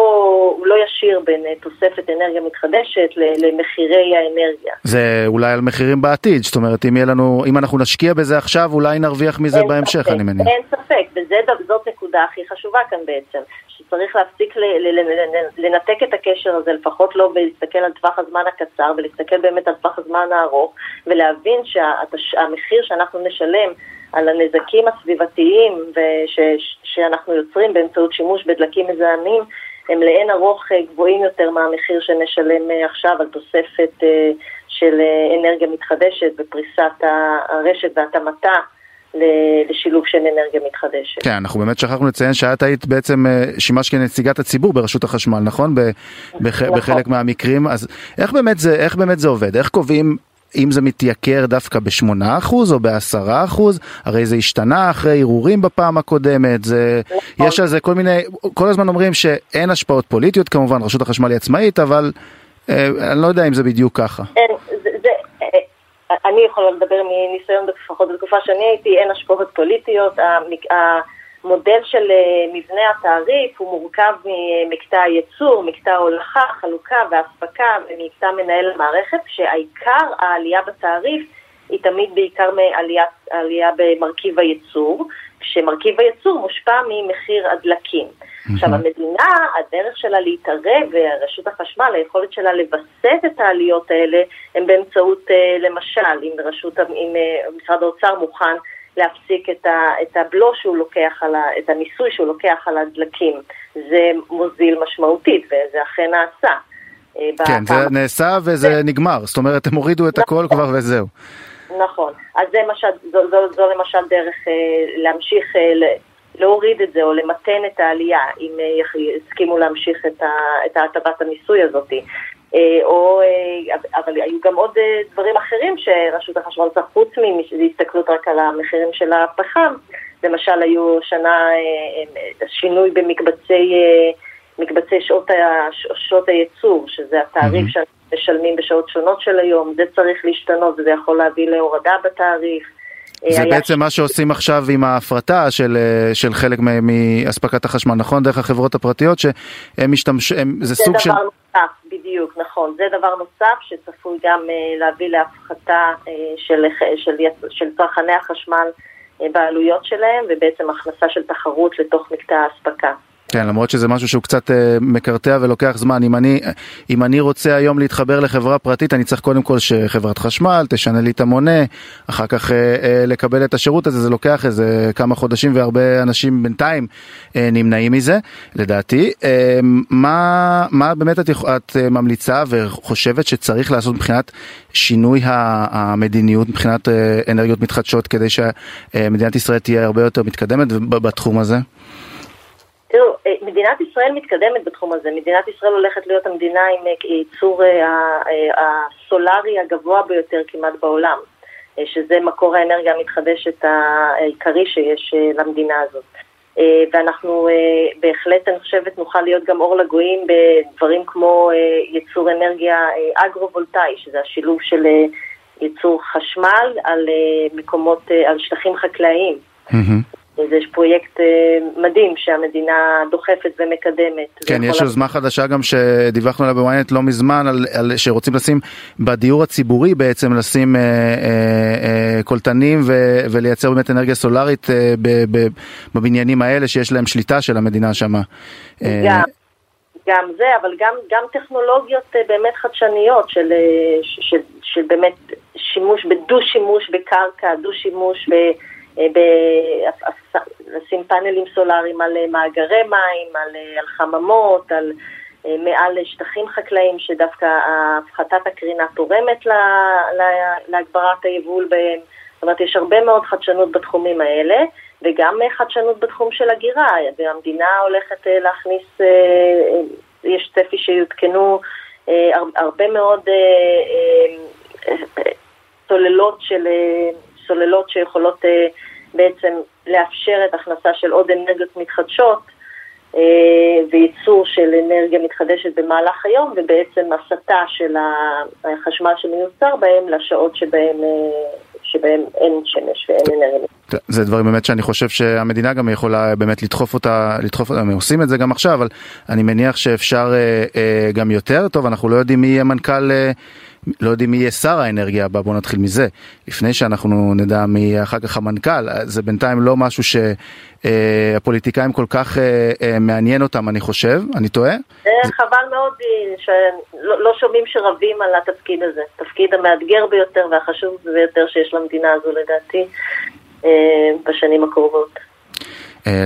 הוא לא ישיר בין אה, תוספת אנרגיה מתחדשת למחירי האנרגיה. זה אולי על מחירים בעתיד, זאת אומרת, אם, לנו, אם אנחנו נשקיע בזה עכשיו, אולי נרוויח מזה בהמשך, ספק, אני מניח. אין ספק, וזאת נקודה הכי חשובה כאן בעצם, שצריך להפסיק לנתק את הקשר הזה, לפחות לא להסתכל על טווח הזמן הקצר, ולהסתכל באמת על טווח הזמן הארוך, ולהבין שהמחיר שאנחנו נשלם על הנזקים הסביבתיים וש, שאנחנו יוצרים באמצעות שימוש בדלקים מזהמים הם לאין ארוך אה, גבוהים יותר מהמחיר שנשלם אה, עכשיו על תוספת אה, של אנרגיה מתחדשת ופריסת הרשת והתאמתה לשילוב של אנרגיה מתחדשת. כן, אנחנו באמת שכחנו לציין שאת היית בעצם שימש כנציגת הציבור ברשות החשמל, נכון? נכון. בחלק מהמקרים, אז איך באמת זה, איך באמת זה עובד? איך קובעים אם זה מתייקר דווקא ב-8% או ב-10%, הרי זה השתנה אחרי ערעורים בפעם הקודמת, זה. יש על זה כל מיני, כל הזמן אומרים שאין השפעות פוליטיות כמובן, רשות החשמל היא עצמאית, אבל אה, אני לא יודע אם זה בדיוק ככה. אין, זה, זה, אה, אני יכולה לדבר מניסיון לפחות בתקופה שאני הייתי, אין השפעות פוליטיות, המודל של אה, מבנה התעריף הוא מורכב ממקטע הייצור, מקטע ההולכה, חלוקה ואספקה ומקטע מנהל המערכת, כשהעיקר העלייה בתעריף היא תמיד בעיקר מעלייה במרכיב הייצור, כשמרכיב הייצור מושפע ממחיר הדלקים. עכשיו המדינה, הדרך שלה להתערב, ורשות החשמל, היכולת שלה לווסת את העליות האלה, הם באמצעות, אה, למשל, אם, רשות, אם אה, משרד האוצר מוכן להפסיק את, ה, את הבלו שהוא לוקח, על ה, את המיסוי שהוא לוקח על הדלקים. זה מוזיל משמעותית, וזה אכן נעשה. אה, כן, זה נעשה וזה זה... נגמר, זאת אומרת, הם הורידו את הכל כבר וזהו. נכון, אז זה משל, זו, זו, זו למשל דרך אה, להמשיך, אה, להוריד את זה או למתן את העלייה, אם יסכימו להמשיך את ההטבת המיסוי הזאת. אה, או, אה, אבל היו גם עוד אה, דברים אחרים שרשות החשמל עושה חוץ מהסתכלות רק על המחירים של הפחם. למשל, היו שנה שינוי במקבצי מקבצי שעות, שעות הייצור, שזה התעריף mm-hmm. שאנחנו משלמים בשעות שונות של היום, זה צריך להשתנות וזה יכול להביא להורדה בתעריף. זה בעצם ש... מה שעושים עכשיו עם ההפרטה של, של חלק מאספקת החשמל, נכון? דרך החברות הפרטיות שהם משתמשים, זה, זה סוג של... נוסף, בדיוק, נכון. זה דבר נוסף שצפוי גם uh, להביא להפחתה uh, של, של, של צרכני החשמל בעלויות שלהם, ובעצם הכנסה של תחרות לתוך מקטע האספקה. כן, למרות שזה משהו שהוא קצת אה, מקרטע ולוקח זמן. אם אני, אם אני רוצה היום להתחבר לחברה פרטית, אני צריך קודם כל שחברת חשמל תשנה לי את המונה, אחר כך אה, אה, לקבל את השירות הזה, זה לוקח איזה כמה חודשים והרבה אנשים בינתיים נמנעים מזה, לדעתי. מה, מה באמת את, את ממליצה וחושבת שצריך לעשות מבחינת שינוי המדיניות, מבחינת אנרגיות מתחדשות, כדי שמדינת ישראל תהיה הרבה יותר מתקדמת בתחום הזה? תראו, אה, מדינת ישראל מתקדמת בתחום הזה. מדינת ישראל הולכת להיות המדינה עם אה, ייצור אה, הסולארי הגבוה ביותר כמעט בעולם, שזה מקור האנרגיה המתחדשת העיקרי שיש למדינה הזאת. ואנחנו בהחלט, אני חושבת, נוכל להיות גם אור לגויים בדברים כמו ייצור אנרגיה אגרו-וולטאי, שזה השילוב של ייצור חשמל על מקומות, על שטחים חקלאיים. Mm-hmm. יש פרויקט אה, מדהים שהמדינה דוחפת ומקדמת. כן, יש יוזמה חדשה גם שדיווחנו עליה בוויינט לא מזמן, על, על שרוצים לשים בדיור הציבורי בעצם לשים אה, אה, אה, קולטנים ו, ולייצר באמת אנרגיה סולארית אה, ב, ב, בבניינים האלה שיש להם שליטה של המדינה שם. אה, גם. גם זה, אבל גם, גם טכנולוגיות אה, באמת חדשניות של, של, של, של באמת שימוש בדו-שימוש בקרקע, דו-שימוש ב... לשים פאנלים סולאריים על אה, מאגרי מים, על, אה, על חממות, על אה, מעל שטחים חקלאיים שדווקא הפחתת הקרינה תורמת לה, לה, להגברת היבול בהם. זאת אומרת, יש הרבה מאוד חדשנות בתחומים האלה, וגם חדשנות בתחום של הגירה, והמדינה הולכת להכניס, יש צפי שיותקנו הרבה מאוד סוללות של סוללות שיכולות בעצם לאפשר את הכנסה של עוד אנרגיות מתחדשות וייצור של אנרגיה מתחדשת במהלך היום, ובעצם הסטה של החשמל שמיוצר בהם לשעות שבהם שבהם אין שמש ואין אנרגיה. זה דברים באמת שאני חושב שהמדינה גם יכולה באמת לדחוף אותה, לדחוף אותה, הם עושים את זה גם עכשיו, אבל אני מניח שאפשר אה, אה, גם יותר, טוב, אנחנו לא יודעים מי יהיה מנכ"ל, אה, לא יודעים מי יהיה שר האנרגיה הבא, בואו נתחיל מזה, לפני שאנחנו נדע מי יהיה אחר כך המנכ"ל, זה בינתיים לא משהו שהפוליטיקאים כל כך אה, אה, מעניין אותם, אני חושב, אני טועה? חבל מאוד שלא לא שומעים שרבים על התפקיד הזה, תפקיד המאתגר ביותר והחשוב ביותר שיש למדינה הזו לדעתי אה, בשנים הקרובות.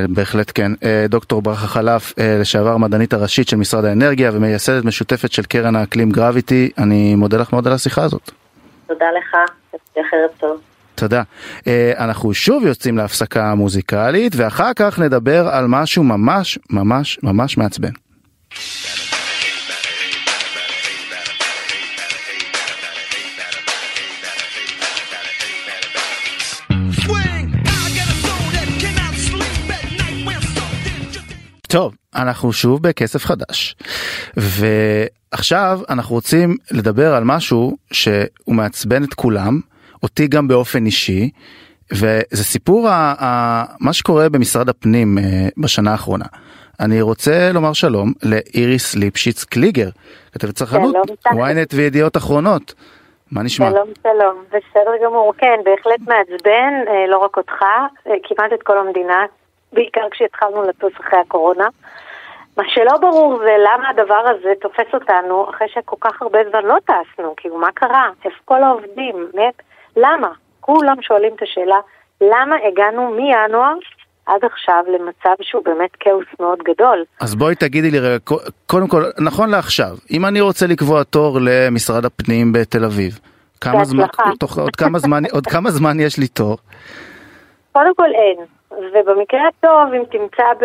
בהחלט כן. דוקטור ברכה חלף, לשעבר מדענית הראשית של משרד האנרגיה ומייסדת משותפת של קרן האקלים גרביטי, אני מודה לך מאוד על השיחה הזאת. תודה לך, ערב טוב. תודה. אנחנו שוב יוצאים להפסקה מוזיקלית ואחר כך נדבר על משהו ממש ממש ממש מעצבן. טוב, אנחנו שוב בכסף חדש, ועכשיו אנחנו רוצים לדבר על משהו שהוא מעצבן את כולם, אותי גם באופן אישי, וזה סיפור ה- ה- מה שקורה במשרד הפנים בשנה האחרונה. אני רוצה לומר שלום לאיריס ליפשיץ קליגר, כתבת צרכנות, ynet וידיעות אחרונות. מה נשמע? שלום, שלום, בסדר גמור. כן, בהחלט מעצבן, לא רק אותך, כמעט את כל המדינה, בעיקר כשהתחלנו לטוס אחרי הקורונה. מה שלא ברור זה למה הדבר הזה תופס אותנו אחרי שכל כך הרבה זמן לא טסנו, כאילו מה קרה? איפה כל העובדים? למה? כולם שואלים את השאלה, למה הגענו מינואר עד עכשיו למצב שהוא באמת כאוס מאוד גדול. אז בואי תגידי לי רגע, קודם כל, נכון לעכשיו, אם אני רוצה לקבוע תור למשרד הפנים בתל אביב, כמה זמן, תוך, עוד, כמה זמן, עוד כמה זמן יש לי תור? קודם כל אין, ובמקרה הטוב, אם תמצא ב,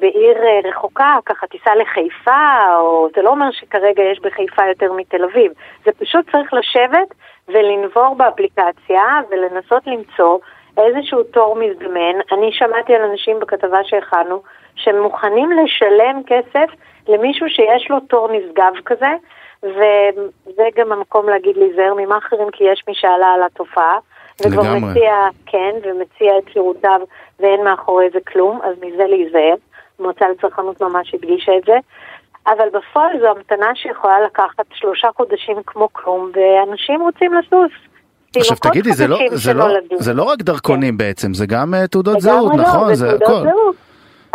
בעיר רחוקה, ככה תיסע לחיפה, או זה לא אומר שכרגע יש בחיפה יותר מתל אביב, זה פשוט צריך לשבת ולנבור באפליקציה ולנסות למצוא איזשהו תור מזדמן. אני שמעתי על אנשים בכתבה שהכנו שהם מוכנים לשלם כסף למישהו שיש לו תור נשגב כזה, וזה גם המקום להגיד להיזהר ממאכערים כי יש מי שעלה על התופעה. וכבר מציע, כן, ומציע את שירותיו ואין מאחורי זה כלום, אז מזה להיזהר. המועצה לצרכנות ממש הדגישה את זה. אבל בפועל זו המתנה שיכולה לקחת שלושה חודשים כמו כלום, ואנשים רוצים לטוס. עכשיו תגידי, זה לא, זה, לא, זה לא רק דרכונים כן. בעצם, זה גם uh, תעודות זהות, לא, נכון? זה, זה הכל. זהות.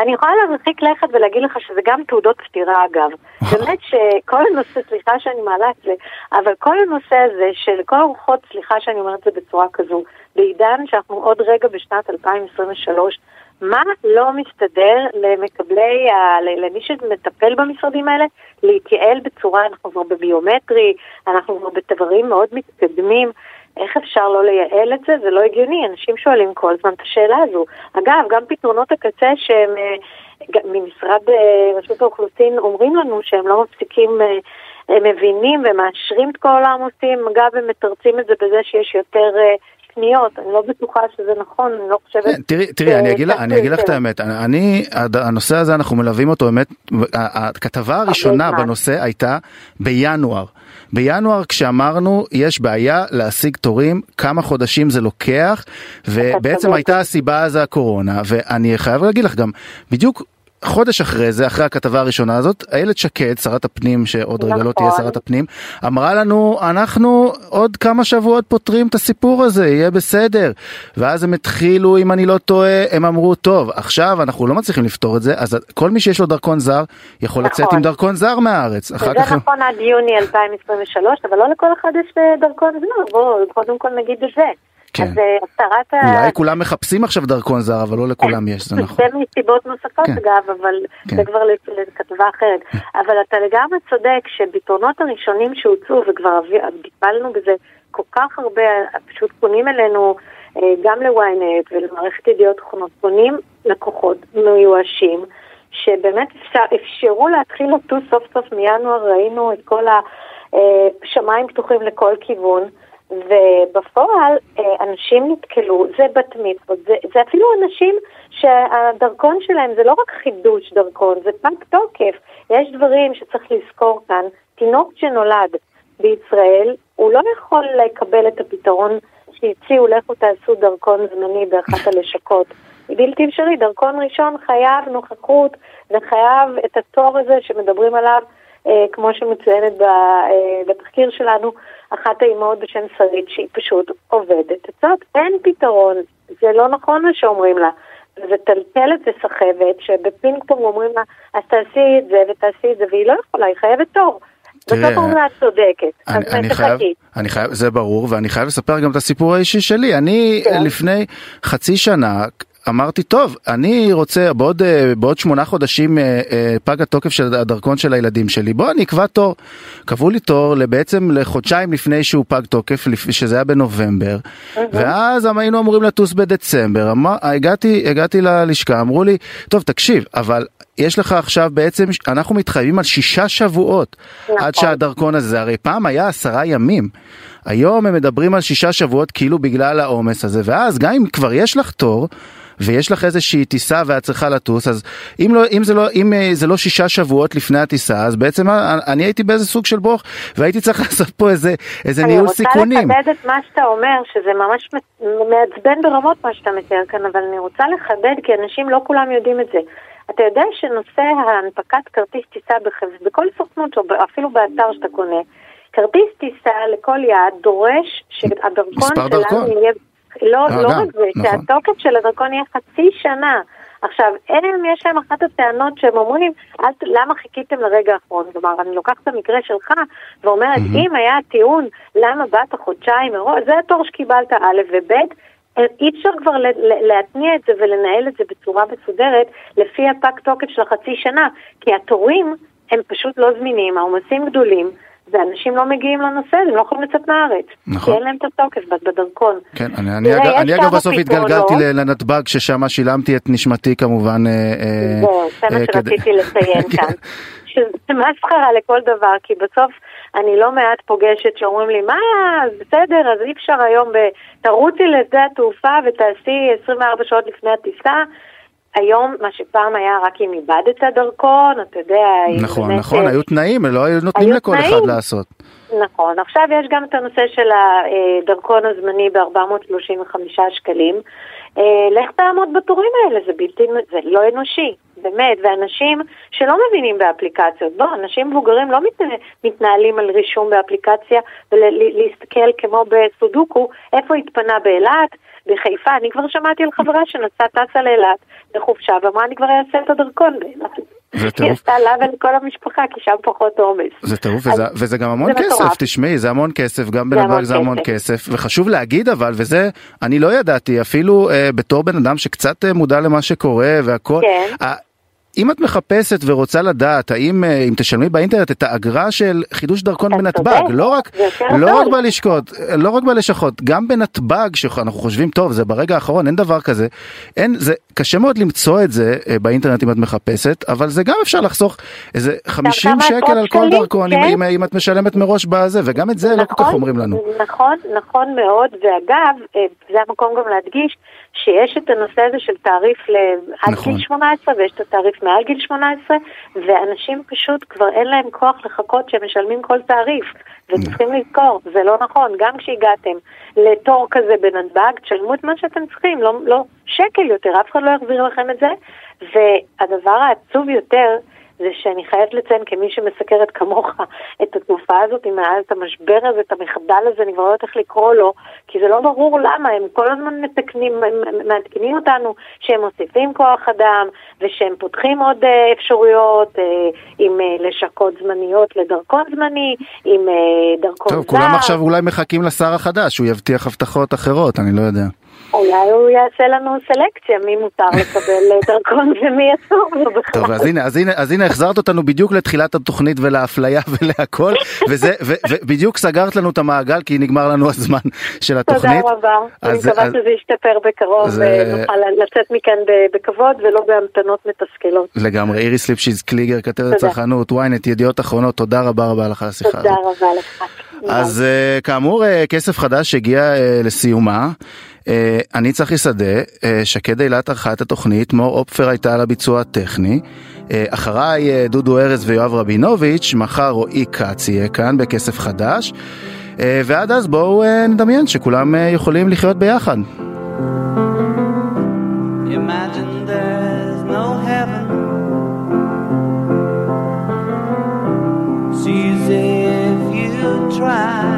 אני יכולה להרחיק לכת ולהגיד לך שזה גם תעודות פטירה אגב. <laughs> באמת שכל הנושא, סליחה שאני מעלה את זה, אבל כל הנושא הזה של כל הרוחות, סליחה שאני אומרת את זה בצורה כזו, בעידן שאנחנו עוד רגע בשנת 2023, מה לא מסתדר למקבלי, למי שמטפל במשרדים האלה, להתייעל בצורה, אנחנו כבר בביומטרי, אנחנו כבר בדברים מאוד מתקדמים. איך אפשר לא לייעל את זה? זה לא הגיוני, אנשים שואלים כל הזמן את השאלה הזו. אגב, גם פתרונות הקצה שהם ממשרד רשות האוכלוסין אומרים לנו שהם לא מפסיקים, הם מבינים ומאשרים את כל העמוסים, אגב, הם מתרצים את זה בזה שיש יותר קניות, אני לא בטוחה שזה נכון, אני לא חושבת... כן, תראי, תראי, אני אגיד, אני אגיד לך את האמת, אני, הנושא הזה אנחנו מלווים אותו, באמת, הכתבה הראשונה בנושא הייתה בינואר. בינואר כשאמרנו יש בעיה להשיג תורים, כמה חודשים זה לוקח, ובעצם הייתה הסיבה הזו הקורונה, ואני חייב להגיד לך גם, בדיוק חודש אחרי זה, אחרי הכתבה הראשונה הזאת, איילת שקד, שרת הפנים, שעוד רגע לא תהיה נכון. שרת הפנים, אמרה לנו, אנחנו עוד כמה שבועות פותרים את הסיפור הזה, יהיה בסדר. ואז הם התחילו, אם אני לא טועה, הם אמרו, טוב, עכשיו אנחנו לא מצליחים לפתור את זה, אז כל מי שיש לו דרכון זר, יכול לצאת נכון. עם דרכון זר מהארץ. זה נכון עד יוני 2023, אבל לא לכל אחד יש דרכון זר, בואו קודם כל נגיד את זה. כן. אז שרת ה... אולי כולם מחפשים עכשיו דרכון זר, אבל לא לכולם יש, זה נכון. זה מסיבות נוספות כן. אגב, אבל כן. זה כבר לכתבה אחרת. אבל אתה לגמרי צודק שפתרונות הראשונים שהוצאו, וכבר טיפלנו בזה כל כך הרבה, פשוט פונים אלינו גם ל-ynet ולמערכת ידיעות אחרונות, פונים לקוחות מיואשים. שבאמת אפשר, אפשרו להתחיל לטוס סוף סוף מינואר, ראינו את כל השמיים פתוחים לכל כיוון. ובפועל אה, אנשים נתקלו, זה בת מצוות, זה, זה אפילו אנשים שהדרכון שלהם זה לא רק חידוש דרכון, זה פג תוקף. יש דברים שצריך לזכור כאן. תינוק שנולד בישראל, הוא לא יכול לקבל את הפתרון שהציעו, לכו תעשו דרכון זמני באחת הלשכות. בלתי אפשרי, דרכון ראשון חייב נוכחות וחייב את התור הזה שמדברים עליו, כמו שמצוינת אה, בתחקיר שלנו, אחת האימהות בשם שרית, שהיא פשוט עובדת. זאת אין פתרון, זה לא נכון מה שאומרים לה. זה טלטלת וסחבת, שבפינג פונג אומרים לה, אז תעשי את זה ותעשי את זה, והיא לא יכולה, היא חייבת תור. בסוף אומרים לה, את צודקת, אז אני חייב, אני חייב, זה ברור, ואני חייב לספר גם את הסיפור האישי שלי. אני כן. לפני חצי שנה אמרתי, טוב, אני רוצה, בעוד, אה, בעוד שמונה חודשים אה, אה, פג התוקף של הדרכון של הילדים שלי, בוא אני אקבע תור. קבעו לי תור בעצם לחודשיים לפני שהוא פג תוקף, שזה היה בנובמבר, ואז היינו אמורים לטוס בדצמבר. אמר, הגעתי, הגעתי ללשכה, אמרו לי, טוב, תקשיב, אבל יש לך עכשיו בעצם, אנחנו מתחייבים על שישה שבועות נכון. עד שהדרכון הזה, הרי פעם היה עשרה ימים. היום הם מדברים על שישה שבועות כאילו בגלל העומס הזה, ואז גם אם כבר יש לך תור, ויש לך איזושהי טיסה ואת צריכה לטוס, אז אם, לא, אם, זה לא, אם אה, זה לא שישה שבועות לפני הטיסה, אז בעצם אני הייתי באיזה סוג של ברוך, והייתי צריך <laughs> לעשות פה איזה, איזה ניהול סיכונים. אני רוצה לחדד את מה שאתה אומר, שזה ממש מעצבן ברמות מה שאתה מתאר כאן, אבל אני רוצה לחדד, כי אנשים לא כולם יודעים את זה. אתה יודע שנושא ההנפקת כרטיס טיסה בחברה, בכל סוכנות או אפילו באתר שאתה קונה, כרטיס טיסה לכל יעד דורש שהדרכון שלנו יהיה לא, אה, לא רק זה, נכון. שהתוקף של הדרכון יהיה חצי שנה. עכשיו, הם, יש להם אחת הטענות שהם אומרים, למה חיכיתם לרגע האחרון? כלומר, אני לוקחת את המקרה שלך ואומרת, mm-hmm. אם היה טיעון למה באת חודשיים מראש, זה התור שקיבלת א' וב', אי אפשר כבר להתניע את זה ולנהל את זה בצורה מסודרת לפי הפג תוקף של החצי שנה, כי התורים הם פשוט לא זמינים, העומסים גדולים, ואנשים לא מגיעים לנושא הזה, הם לא יכולים לצאת מהארץ. נכון. כי אין להם את התוקף בדרכון. כן, אני, אני, אגב, אני אגב בסוף התגלגלתי לנתב"ג, ששם שילמתי את נשמתי כמובן. אה, אה, זהו, זה מה אה, שרציתי לציין <laughs> כאן. שזה מסחרה לכל דבר, כי בסוף אני לא מעט פוגשת שאומרים לי, מה, בסדר, אז אי אפשר היום, ב... תרוצי לשדה התעופה ותעשי 24 שעות לפני הטיסה. היום, מה שפעם היה רק אם איבדת דרכון, אתה יודע... נכון, נכון, היו תנאים, לא היו נותנים לכל. אחד לעשות. נכון, עכשיו יש גם את הנושא של הדרכון הזמני ב-435 שקלים. אה, לך תעמוד בתורים האלה, זה בלתי, זה לא אנושי, באמת, ואנשים שלא מבינים באפליקציות, בוא, אנשים מבוגרים לא מתנהלים על רישום באפליקציה ולהסתכל כמו בסודוקו, איפה התפנה באילת, בחיפה, אני כבר שמעתי על חברה שנסעה טסה לאילת לחופשה ואמרה אני כבר אעשה את הדרכון באילת. זה טירוף. היא עשתה לה ולכל המשפחה, כי שם פחות עומס. זה טירוף, וזה, וזה גם המון כסף, מטורף. תשמעי, זה המון כסף, גם בנתב"ג זה המון כסף. וחשוב להגיד אבל, וזה, אני לא ידעתי, אפילו אה, בתור בן אדם שקצת אה, מודע למה שקורה והכל, כן. אם את מחפשת ורוצה לדעת האם אה, אם תשלמי באינטרנט את האגרה של חידוש דרכון בנתב"ג, לא רק, לא רק בלשכות, לא רק בלשכות, גם בנתב"ג שאנחנו חושבים טוב זה ברגע האחרון אין דבר כזה, אין, זה קשה מאוד למצוא את זה אה, באינטרנט אם את מחפשת, אבל זה גם אפשר לחסוך איזה 50 שקל על כל דרכון כן? אם, אם את משלמת מראש בזה, וגם את זה נכון, לא כל כך אומרים לנו. נכון, נכון מאוד, ואגב, אה, זה המקום גם להדגיש שיש את הנושא הזה של תעריף עד נכון. גיל 18 ויש את התעריף מעל גיל 18, ואנשים פשוט כבר אין להם כוח לחכות שהם משלמים כל תעריף. וצריכים נכון. לזכור, זה לא נכון, גם כשהגעתם לתור כזה בנתב"ג, תשלמו את מה שאתם צריכים, לא, לא שקל יותר, אף אחד לא יחזיר לכם את זה. והדבר העצוב יותר, זה שאני חייבת לציין כמי שמסקרת כמוך את התופעה הזאת, אם היה את המשבר הזה, את המחדל הזה, אני כבר לא יודעת איך לקרוא לו, כי זה לא ברור למה, הם כל הזמן מתקנים, מעדכנים אותנו שהם מוסיפים כוח אדם, ושהם פותחים עוד אה, אפשרויות אה, עם אה, לשכות זמניות לדרכון זמני, עם דרכון זר. טוב, כולם עכשיו אולי מחכים לשר החדש, הוא יבטיח הבטחות אחרות, אני לא יודע. אולי הוא יעשה לנו סלקציה, מי מותר לקבל <laughs> דרכון ומי אסור לו בכלל. טוב, אז הנה, אז הנה, אז הנה החזרת אותנו בדיוק לתחילת התוכנית ולאפליה <laughs> ולהכל, וזה, ובדיוק סגרת לנו את המעגל כי נגמר לנו הזמן של התוכנית. תודה רבה, אני מקווה שזה ישתפר בקרוב ונוכל לצאת מכאן בכבוד ולא בהמתנות מתסכלות. לגמרי, איריס ליפשיז קליגר, כתבת צרכנות, ynet, ידיעות אחרונות, תודה רבה רבה לך על השיחה הזאת. תודה רבה לך. אז uh, כאמור, uh, כסף חדש הגיע uh, לסיומה. אה, אני צחי שדה, אה, שקד אילת ערכה את התוכנית, מור אופפר הייתה על הביצוע הטכני. אה, אחריי דודו ארז ויואב רבינוביץ', מחר רועי כץ יהיה כאן בכסף חדש. ועד אז בואו נדמיין שכולם יכולים לחיות ביחד. Imagine there's no heaven. See if you try.